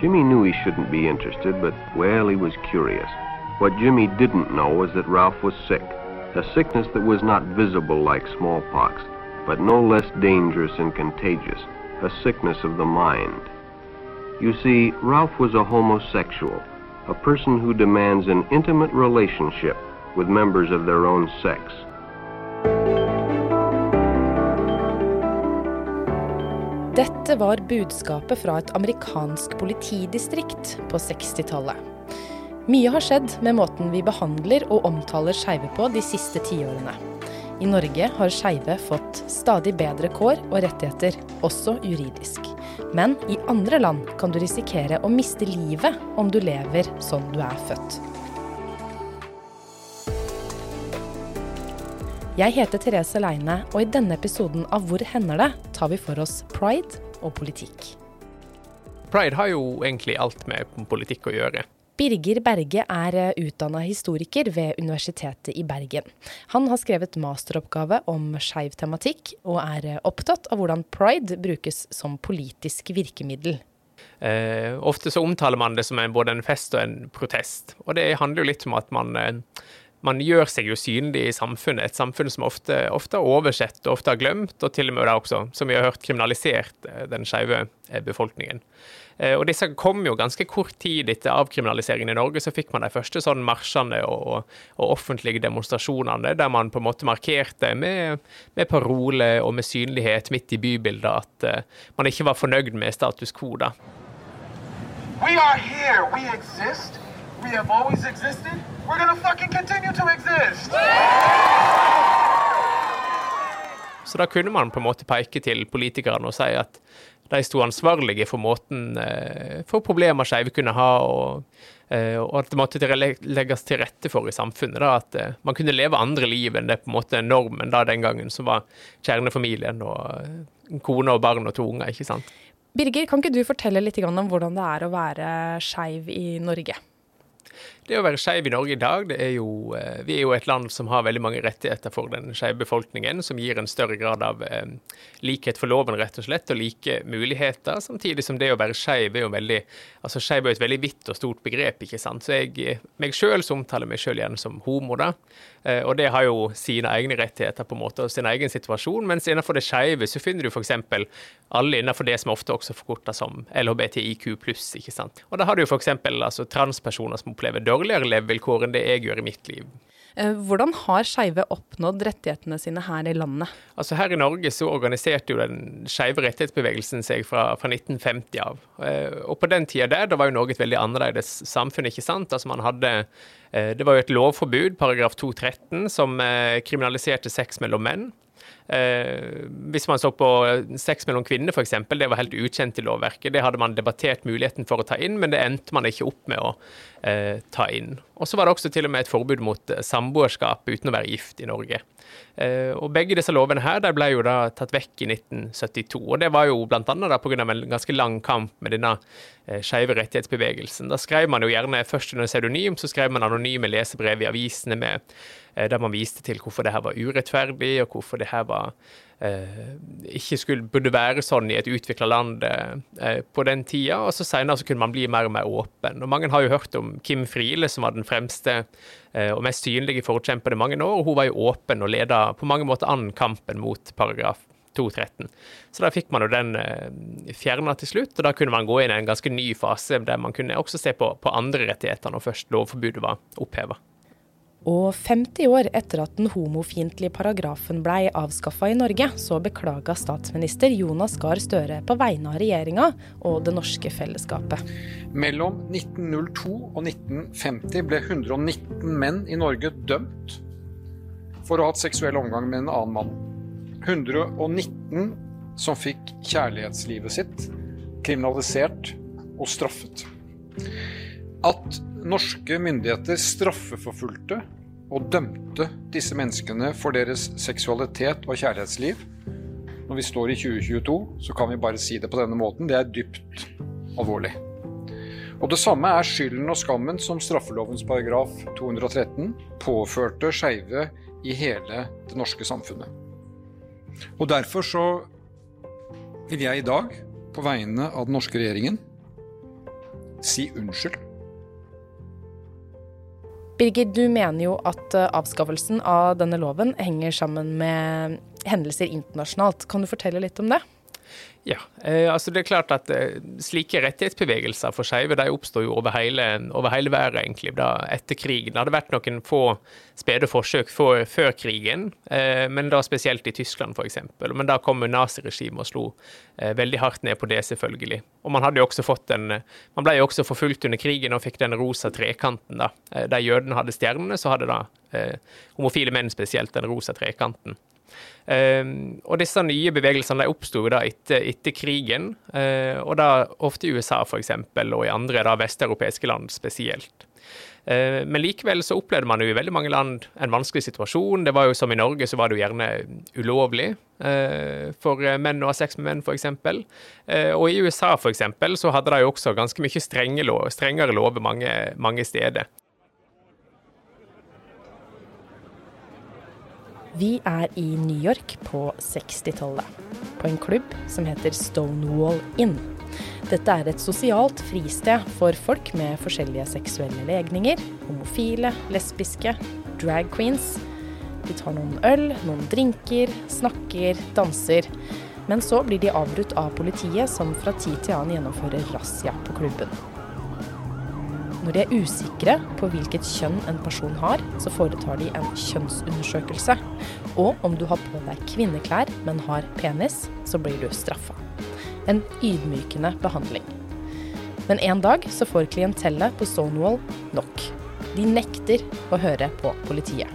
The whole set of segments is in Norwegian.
Jimmy knew he shouldn't be interested, but, well, he was curious. What Jimmy didn't know was that Ralph was sick, a sickness that was not visible like smallpox, but no less dangerous and contagious, a sickness of the mind. You see, Ralph was a homosexual, a person who demands an intimate relationship with members of their own sex. Dette var budskapet fra et amerikansk politidistrikt på 60-tallet. Mye har skjedd med måten vi behandler og omtaler skeive på de siste tiårene. I Norge har skeive fått stadig bedre kår og rettigheter, også juridisk. Men i andre land kan du risikere å miste livet om du lever sånn du er født. Jeg heter Therese Leine, og i denne episoden av Hvor hender det? tar vi for oss pride og politikk. Pride har jo egentlig alt med politikk å gjøre. Birger Berge er utdanna historiker ved Universitetet i Bergen. Han har skrevet masteroppgave om skeiv tematikk, og er opptatt av hvordan pride brukes som politisk virkemiddel. Eh, ofte så omtaler man det som en, både en fest og en protest. Og det handler jo litt om at man eh, man gjør seg jo synlig i samfunnet, et samfunn som ofte, har oversett og ofte har glemt, og til og med da også, som vi har hørt, kriminalisert eh, den skeive eh, befolkningen. Eh, og disse kom jo ganske kort tid etter avkriminaliseringen i Norge, så fikk man de første sånn marsjene og, og, offentlige demonstrasjonene, der man på en måte markerte med, med parole og med synlighet midt i bybildet at uh, man ikke var fornøyd med status quo. da. We are here. We exist. We have always existed. We're gonna fucking continue to exist. Så da kunne man på en måte peke til politikerne og si at de sto ansvarlige for måten eh, for problemer skeive kunne ha, og, eh, og, at det måtte legges til rette for i samfunnet. Da, at eh, man kunne leve andre liv enn det på en måte normen da den gangen, som var kjernefamilien og kone og barn og to unger. ikke sant? Birger, kan ikke du fortelle litt om hvordan det er å være skeiv i Norge? Det å være skeiv i Norge i dag, det er jo eh, Vi er jo et land som har veldig mange rettigheter for den skeive befolkningen, som gir en større grad av eh, likhet for loven, rett og slett, og like muligheter. Samtidig som det å være skeiv er jo veldig Altså skeiv er jo et veldig vidt og stort begrep, ikke sant. Så jeg meg sjøl omtaler meg sjøl igjen som homo, da. Eh, og det har jo sine egne rettigheter på en måte, og sin egen situasjon. Mens innenfor det skeive så finner du f.eks. alle innenfor det som ofte også forkortes som LHBTIQ pluss, ikke sant. Og da har du jo f.eks. altså transpersoner som opplever dårlig dårligere levevilkår enn det jeg gjør i mitt liv. Eh, hvordan har skeive oppnådd rettighetene sine her i landet? Altså Her i Norge så organiserte jo den skeive rettighetsbevegelsen seg fra, fra, 1950 av. Eh, og på den tida der, da var jo Norge et veldig annerledes samfunn, ikke sant. Altså man hadde eh, Det var jo et lovforbud, paragraf 213, som kriminaliserte sex mellom menn. Eh, hvis man så på sex mellom kvinner, f.eks., det var helt ukjent i lovverket. Det hadde man debattert muligheten for å ta inn, men det endte man ikke opp med å eh, ta inn. Og så var det også til og med et forbud mot eh, samboerskap uten å være gift i Norge. Eh, og begge disse lovene her de ble jo da tatt vekk i 1972. Og det var jo bl.a. pga. en ganske lang kamp med denne eh, skeive rettighetsbevegelsen. Da skrev man jo gjerne først under pseudonym, så skrev man anonyme lesebrev i avisene med Eh, der man viste til hvorfor det her var urettferdig, og hvorfor det her var eh, ikke skulle, burde være sånn i et utvikla land eh, på den tida. Og så senere kunne man bli mer og mer åpen. Og Mange har jo hørt om Kim Friele, som var den fremste eh, og mest synlige forkjemperen i mange år. og Hun var jo åpen og leda på mange måter an kampen mot paragraf 213. Så da fikk man jo den eh, fjerna til slutt, og da kunne man gå inn i en ganske ny fase der man kunne også se på, på andre rettigheter når først lovforbudet var oppheva. Og 50 år etter at den homofiendtlige paragrafen blei avskaffa i Norge, så beklaga statsminister Jonas Gahr Støre på vegne av regjeringa og det norske fellesskapet. Mellom 1902 og 1950 ble 119 menn i Norge dømt for å ha hatt seksuell omgang med en annen mann. 119 som fikk kjærlighetslivet sitt kriminalisert og straffet. At norske myndigheter straffeforfulgte og dømte disse menneskene for deres seksualitet og kjærlighetsliv. Når vi står i 2022, så kan vi bare si det på denne måten. Det er dypt alvorlig. Og Det samme er skylden og skammen som straffelovens paragraf 213 påførte skeive i hele det norske samfunnet. Og Derfor så vil jeg i dag, på vegne av den norske regjeringen, si unnskyld. Birger, du mener jo at eh, avskaffelsen av denne loven henger sammen med hendelser internasjonalt. Kan du fortelle litt om det? Ja, eh, altså det er klart at eh, slike rettighetsbevegelser for skeive oppstår jo over hele, over hele verden egentlig da, etter krigen. Det hadde vært noen få spede forsøk for, før krigen, eh, men da spesielt i Tyskland f.eks. Men da kom naziregimet og slo eh, veldig hardt ned på det, selvfølgelig. Og man hadde jo også fått en, man ble jo også forfulgt under krigen og fikk den rosa trekanten. da. Eh, der jødene hadde stjernene, så hadde da eh, homofile menn spesielt den rosa trekanten. Uh, og disse nye bevegelsene de oppsto etter, etter krigen, uh, og da ofte i USA f.eks., og i andre da vesteuropeiske land spesielt. Uh, men likevel så opplevde man jo i veldig mange land en vanskelig situasjon. Det var jo som i Norge, så var det jo gjerne ulovlig eh, for menn å ha sex med menn, f.eks. og i USA f.eks. så hadde de jo også ganske mye strenge lov, strengere lover mange, mange steder. Vi er i New York på 60-tallet, på en klubb som heter Stonewall Inn. Dette er et sosialt fristed for folk med forskjellige seksuelle legninger. Homofile, lesbiske, drag queens. De tar noen øl, noen drinker, snakker, danser. Men så blir de avbrutt av politiet, som fra tid til annen gjennomfører razzia på klubben. Når de er usikre på hvilket kjønn en person har, så foretar de en kjønnsundersøkelse. Og om du har på deg kvinneklær, men har penis, så blir du straffa. En ydmykende behandling. Men en dag så får klientellet på Stonewall nok. De nekter å høre på politiet.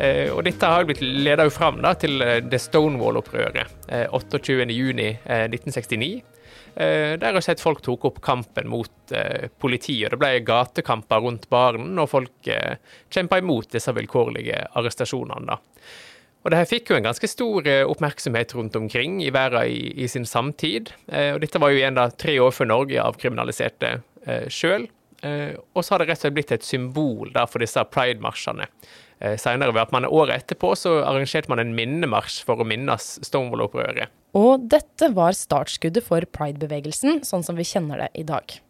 Eh, og dette har blitt leda fram da, til det The Stonewall-opprøret eh, 28.6.1969. Eh, der har sett folk tok opp kampen mot eh, politiet. Det ble gatekamper rundt baren, og folk eh, kjempa imot disse vilkårlige arrestasjonene. da. Og det her fikk jo en ganske stor oppmerksomhet rundt omkring i verden i, i, sin samtid. Og dette var jo igjen da tre år før Norge avkriminaliserte sjøl. Og så har det rett og slett blitt et symbol da for disse pride-marsjene. Eh, Senere ved at man året etterpå så arrangerte man en minnemarsj for å minnes Stonewall-opprøret. Og dette var startskuddet for pride-bevegelsen, sånn som vi kjenner det i dag.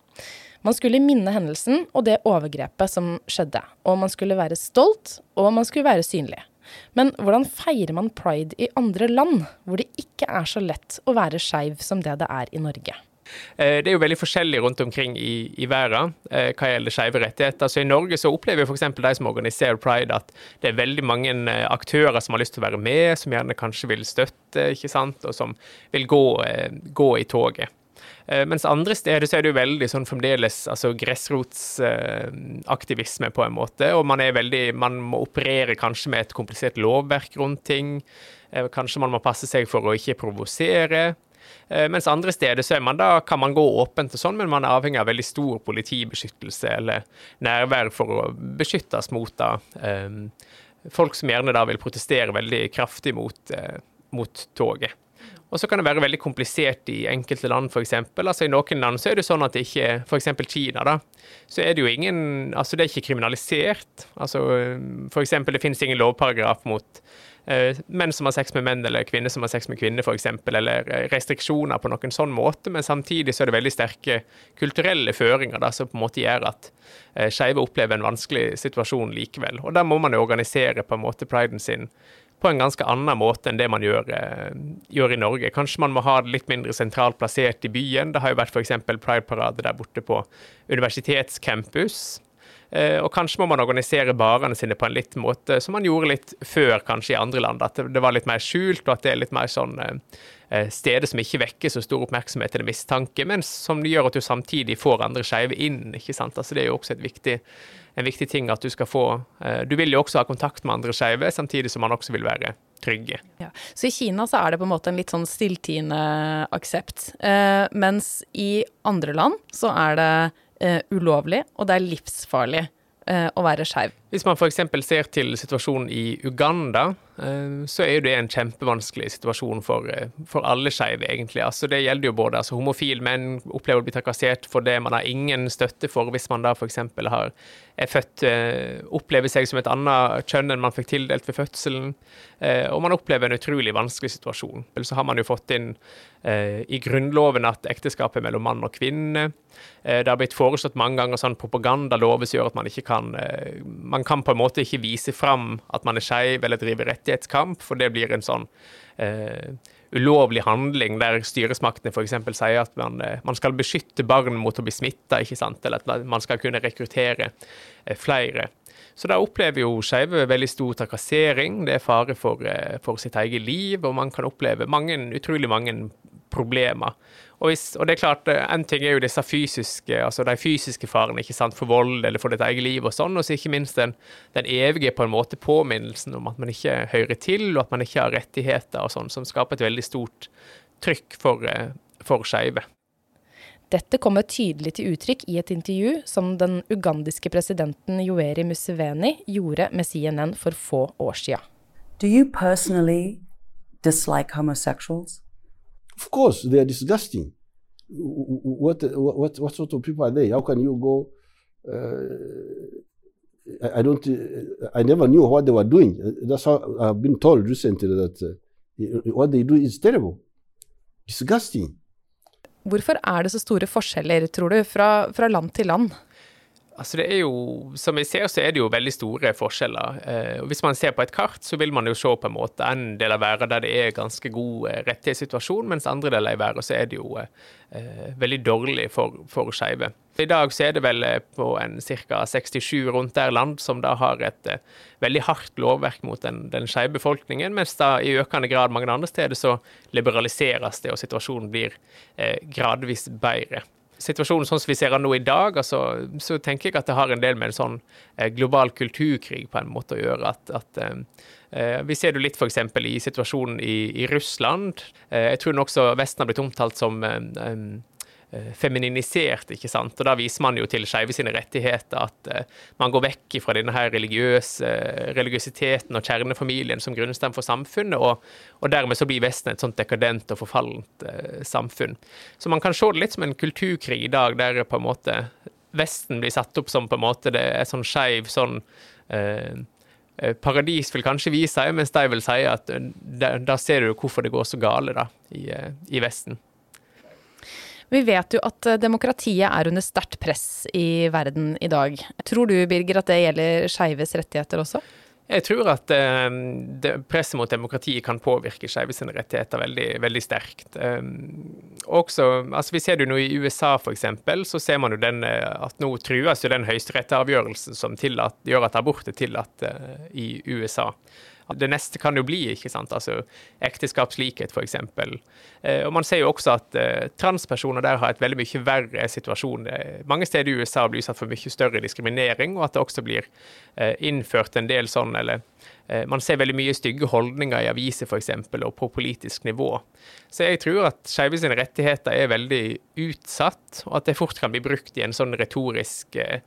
Man skulle minne hendelsen og det overgrepet som skjedde. Og man skulle være stolt, og man skulle være synlig. Men hvordan feirer man pride i andre land, hvor det ikke er så lett å være skeiv som det det er i Norge? Eh, det er jo veldig forskjellig rundt omkring i, i verden eh, hva gjelder skeive rettigheter. Så I Norge så opplever f.eks. de som organiserer pride, at det er veldig mange eh, aktører som har lyst til å være med, som gjerne kanskje vil støtte, ikke sant, og som vil gå, gå i toget. Mens andre steder så er det jo veldig sånn fremdeles altså gressrotsaktivisme på en måte. Og man er veldig Man må operere kanskje med et komplisert lovverk rundt ting. Kanskje man må passe seg for å ikke provosere. Eh, mens andre steder så man da, kan man gå åpent og sånn, men man er avhengig av veldig stor politibeskyttelse eller nærvær for å beskyttes mot da, um, folk som gjerne da vil protestere veldig kraftig mot, uh, mot toget. Og så kan det være veldig komplisert i enkelte land, f.eks. Altså, I noen land så er det sånn at det ikke F.eks. Kina, da. Så er det jo ingen Altså, det er ikke kriminalisert. Altså, f.eks. det finnes ingen lovparagraf mot Eh, menn som har sex med menn, eller kvinner som har sex med kvinner, f.eks., eller eh, restriksjoner på noen sånn måte, men samtidig så er det veldig sterke kulturelle føringer da, som på en måte gjør at eh, skeive opplever en vanskelig situasjon likevel. Og da må man jo organisere på en måte priden sin på en ganske annen måte enn det man gjør, eh, gjør, i Norge. Kanskje man må ha det litt mindre sentralt plassert i byen. Det har jo vært f.eks. Pride-parade der borte på universitetscampus. Eh, og kanskje må man organisere barene sine på en litt måte som man gjorde litt før, kanskje i andre land. At det var litt mer skjult, og at det er litt mer sånn eh, eh, steder som ikke vekker så stor oppmerksomhet eller mistanke, men som gjør at du samtidig får andre skeive inn. ikke sant? Altså Det er jo også viktig, en viktig ting at du skal få Du vil jo også ha kontakt med andre skeive, samtidig som man også vil være trygge. Ja. Så i Kina så er det på en måte en litt sånn stilltiende aksept, mens i andre land så er det ulovlig, og det er livsfarlig uh, å være skeiv. Hvis man f.eks. ser til situasjonen i Uganda, eh, så er jo det en kjempevanskelig situasjon for, eh, for alle skeive, egentlig. Altså, det gjelder jo både altså, homofile menn opplever å bli trakassert for det man har ingen støtte for, hvis man da f.eks. er født eh, opplever seg som et annet kjønn enn man fikk tildelt ved fødselen, og man opplever en utrolig vanskelig situasjon. Så har man jo fått inn i Grunnloven at ekteskap er mellom mann og kvinne. Det har blitt foreslått mange ganger sånn propagandalov som gjør at man ikke kan man man kan på en måte ikke vise fram at man er skeiv eller driver rettighetskamp, for det blir en sånn eh, ulovlig handling der styresmaktene f.eks. sier at man, eh, man, skal beskytte barn mot å bli smitta, eller at man skal kunne rekruttere eh, flere. Så da opplever jo skeive veldig stor trakassering, det er fare for, for, sitt eget liv, og man kan oppleve mange, utrolig mange problemer. Og, hvis, og, det er klart, eh, En ting er jo disse fysiske, altså de fysiske farene ikke sant, for vold eller for ditt eget liv, og sånn, og så ikke minst den, den, evige på en måte påminnelsen om at man ikke hører til, og at man ikke har rettigheter, og sånn, som skaper et veldig stort trykk for, eh, for skeive. Dette kommer tydelig til uttrykk i et intervju som den ugandiske presidenten Joeri Museveni gjorde med CNN for få år siden. Do you personally dislike homosexuals? Of course, they are disgusting. What, what, what sort of people are they? How can you go? Uh, I, I, don't. Uh, I never knew what they were doing. That's how I've been told recently that uh, what they do is terrible, disgusting. Hvorfor er det så store forskjeller, tror du, fra, land til land? Altså det er jo, Som vi ser, så er det jo veldig store forskjeller. Eh, Hvis man ser på et kart, så vil man jo se på en måte en del av verden der det er ganske god eh, rettighetssituasjon, mens andre deler av verden så er det jo eh, veldig dårlig for, for skeive. I dag så er det vel eh, på en ca. 67 rundt der land som da har et eh, veldig hardt lovverk mot den, den skeive befolkningen, mens da i økende grad mange andre steder så liberaliseres det, og situasjonen blir eh, gradvis bedre situasjonen sånn som vi ser den nå i dag, altså, så tenker jeg at det har en del med en sånn eh, global kulturkrig på en måte å gjøre. At, at eh, eh vi ser det litt f.eks. i situasjonen i, i Russland. Jeg tror også Vesten har blitt omtalt som femininisert, ikke sant. Og da viser man jo til skeive sine rettigheter, at uh, man går vekk fra denne her religiøse, religiøsiteten og kjernefamilien som grunnstein for samfunnet, og, og, dermed så blir Vesten et sånt dekadent og forfallent uh, samfunn. Så man kan se det litt som en kulturkrig i dag, der på en måte Vesten blir satt opp som på en måte det er sånn skeiv sånn uh, Paradis vil kanskje vi si, mens de vil si at da ser du hvorfor det går så gale da, i, i Vesten. Vi vet jo at eh, demokratiet er under sterkt press i verden i dag. Tror du, Birger, at det gjelder skeives rettigheter også? Jeg tror at eh, presset mot demokratiet kan påvirke skeive sine rettigheter veldig, veldig sterkt. Eh, også, altså Vi ser det jo nå i USA f.eks., så ser man jo den, eh, at nå trues jo den høyesterettsavgjørelsen som tillatt, gjør at abort er tillatt eh, i USA. Det neste kan jo bli ikke sant, altså ekteskapslikhet f.eks. Eh, og man ser jo også at eh, transpersoner der har et veldig mye verre situasjon. Mange steder i USA blir utsatt for mye større diskriminering, og at det også blir eh, innført en del sånn, eller eh, man ser veldig mye stygge holdninger i aviser f.eks., og på politisk nivå. Så jeg tror at skeive sine rettigheter er veldig utsatt, og at det fort kan bli brukt i en sånn retorisk eh,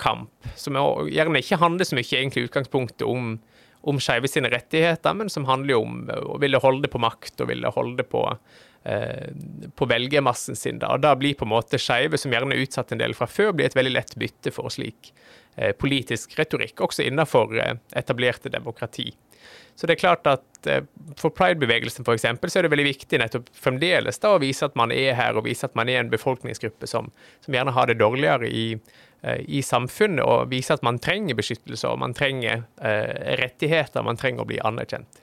kamp, som gjerne ikke handler så mye egentlig utgangspunktet om om skeive sine rettigheter, men som handler om å ville holde det på makt og ville holde på, eh, på velgermassen sin. Da. Og da blir på en måte skeive, som gjerne er utsatt en del fra før, blir et veldig lett bytte for slik eh, politisk retorikk, også innenfor eh, etablerte demokrati. Så det er klart at eh, for pride-bevegelsen f.eks. så er det veldig viktig nettopp fremdeles da å vise at man er her, og vise at man er en befolkningsgruppe som, som gjerne har det dårligere i i samfunnet og vise at man trenger beskyttelse og man trenger eh, rettigheter, man trenger å bli anerkjent.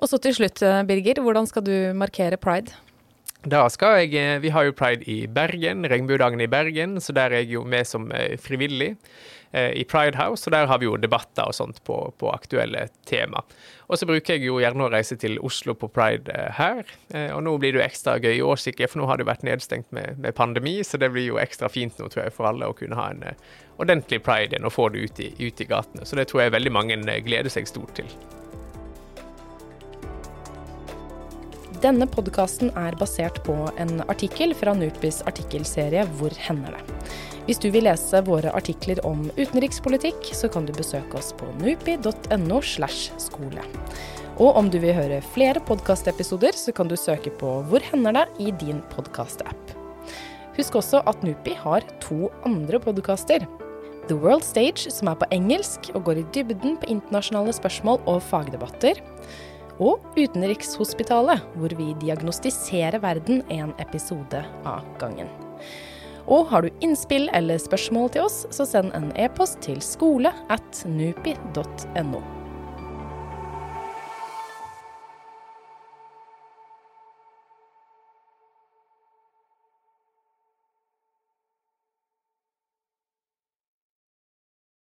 Og så til slutt, eh, Birger, hvordan skal du markere pride? Da skal jeg, Vi har jo pride i Bergen, regnbuedagen i Bergen, så der er jeg jo med som frivillig. Eh, i Pride House, og der har vi jo debatter og sånt på, på aktuelle tema. Og så bruker jeg jo gjerne å reise til Oslo på pride eh, her. Eh, og nå blir det jo ekstra gøy i år, sikkert, for nå har det vært nedstengt med, med, pandemi, så det blir jo ekstra fint nå, tror jeg, for alle å kunne ha en ordentlig pride igjen og få det ut i, ut i gatene. Så det tror jeg veldig mange gleder seg stort til. Denne podkasten er basert på en artikkel fra NUPIs artikkelserie Hvor hender det? Hvis du vil lese våre artikler om utenrikspolitikk, så kan du besøke oss på nupi.no. slash skole. Og om du vil høre flere podkastepisoder, så kan du søke på Hvor hender det i din podkastapp. Husk også at NUPI har to andre podkaster. The World Stage, som er på engelsk og går i dybden på internasjonale spørsmål og fagdebatter. Og Utenrikshospitalet, hvor vi diagnostiserer verden en episode av gangen. Og har du innspill eller spørsmål til oss, så send en e-post til skole at nupi.no.